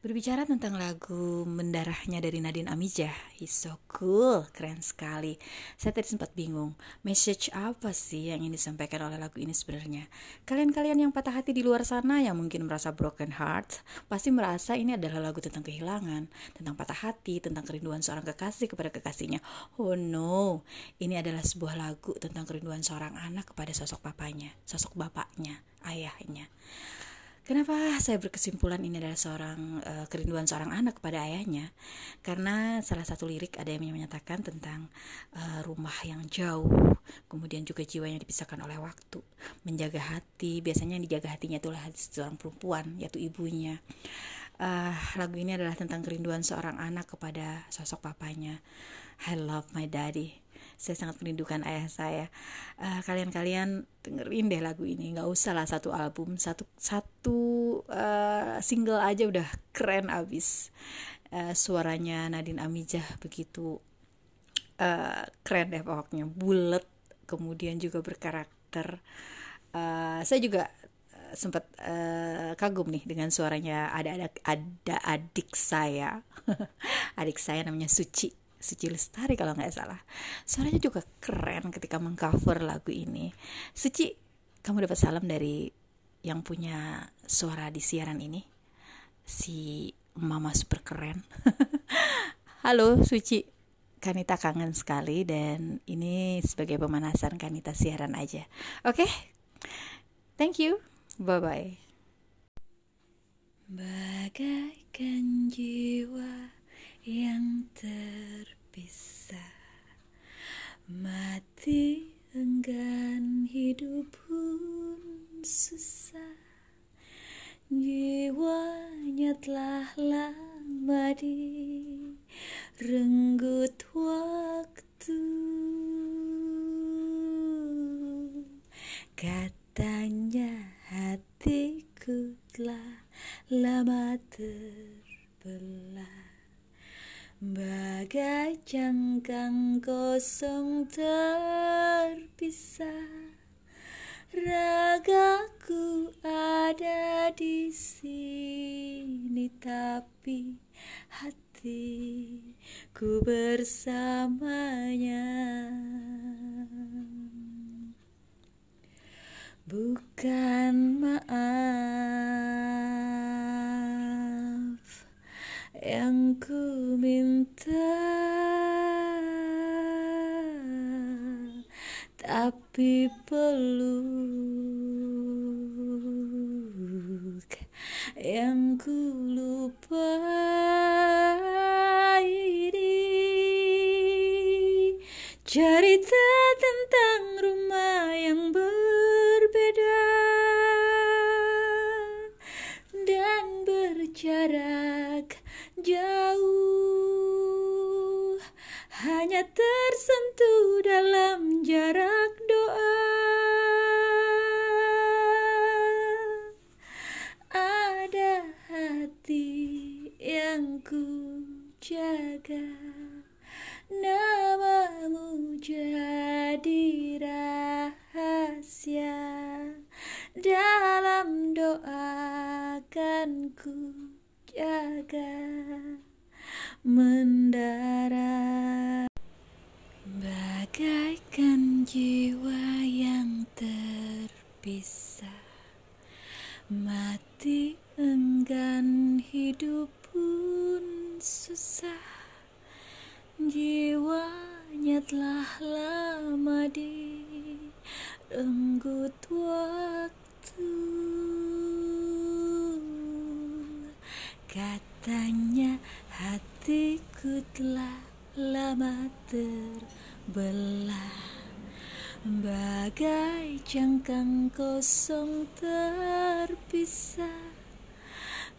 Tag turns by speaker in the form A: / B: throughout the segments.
A: Berbicara tentang lagu Mendarahnya dari Nadine Amijah He's so cool, keren sekali. Saya tadi sempat bingung Message apa sih yang ingin disampaikan oleh lagu ini sebenarnya? Kalian-kalian yang patah hati di luar sana Yang mungkin merasa broken heart Pasti merasa ini adalah lagu tentang kehilangan Tentang patah hati, tentang kerinduan seorang kekasih kepada kekasihnya. Oh no Ini adalah sebuah lagu tentang kerinduan seorang anak kepada sosok papanya Sosok bapaknya, ayahnya Kenapa saya berkesimpulan ini adalah seorang uh, kerinduan seorang anak kepada ayahnya? Karena salah satu lirik ada yang menyatakan tentang uh, rumah yang jauh, kemudian juga jiwa yang dipisahkan oleh waktu, menjaga hati. Biasanya yang dijaga hatinya itulah hati seorang perempuan, yaitu ibunya. Uh, lagu ini adalah tentang kerinduan seorang anak kepada sosok papanya. I love my daddy saya sangat merindukan ayah saya. Uh, kalian-kalian dengerin deh lagu ini. Nggak usah lah satu album satu satu uh, single aja udah keren abis. Uh, suaranya Nadine Amijah begitu uh, keren deh pokoknya. Bulat kemudian juga berkarakter. Uh, saya juga sempat uh, kagum nih dengan suaranya ada ada ada adik saya. Adik saya namanya Suci Suci Lestari kalau nggak salah. Suaranya juga keren ketika mengcover lagu ini. Suci, kamu dapat salam dari yang punya suara di siaran ini. Si mama super keren. Halo Suci, Kanita kangen sekali dan ini sebagai pemanasan Kanita siaran aja. Oke, okay? thank you, bye bye. Bagaikan jiwa yang terpisah Mati enggan hidup pun susah Jiwanya telah lama di renggut waktu. Katanya hatiku telah lama terbelah. Bagai cangkang kosong terpisah. Ragaku ada di sini Tapi hatiku bersamanya. Bukan maaf yang ku minta tapi peluk yang ku lupa ini jaga mendarat bagaikan jiwa yang terpisah. Mati enggan hidup pun susah. Jiwanya telah lama di renggut waktu Katanya hatiku telah lama terbelah. Bagai cangkang kosong terpisah.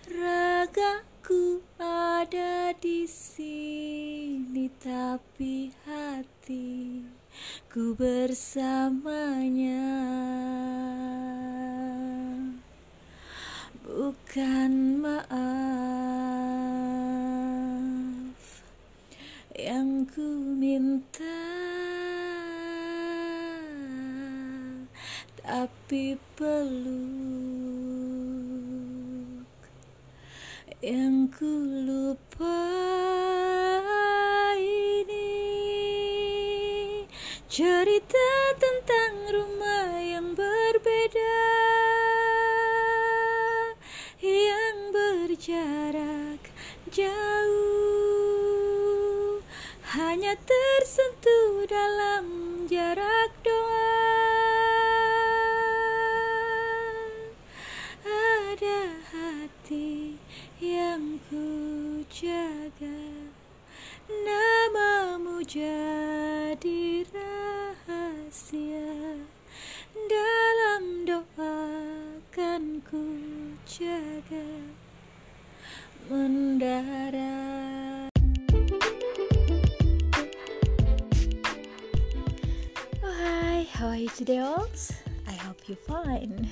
A: Ragaku ada di sini Tapi hatiku bersamanya. Bukan tapi peluk yang ku lupa ini. Cerita tentang rumah yang berbeda yang berjarak jauh hanya tersentuh dalam jarak Namamu jadi rahasia. Dalam doa kan ku jaga Mendarat Oh hi, how are you today all? I hope you fine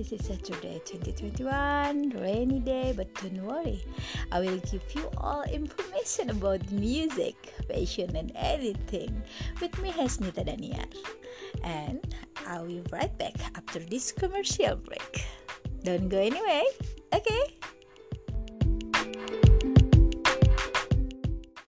A: this is Saturday 2021, rainy day, but don't worry, I will give you all information about music, fashion, and anything with me, Hasnita Daniar. And I will be right back after this commercial break. Don't go anyway, okay?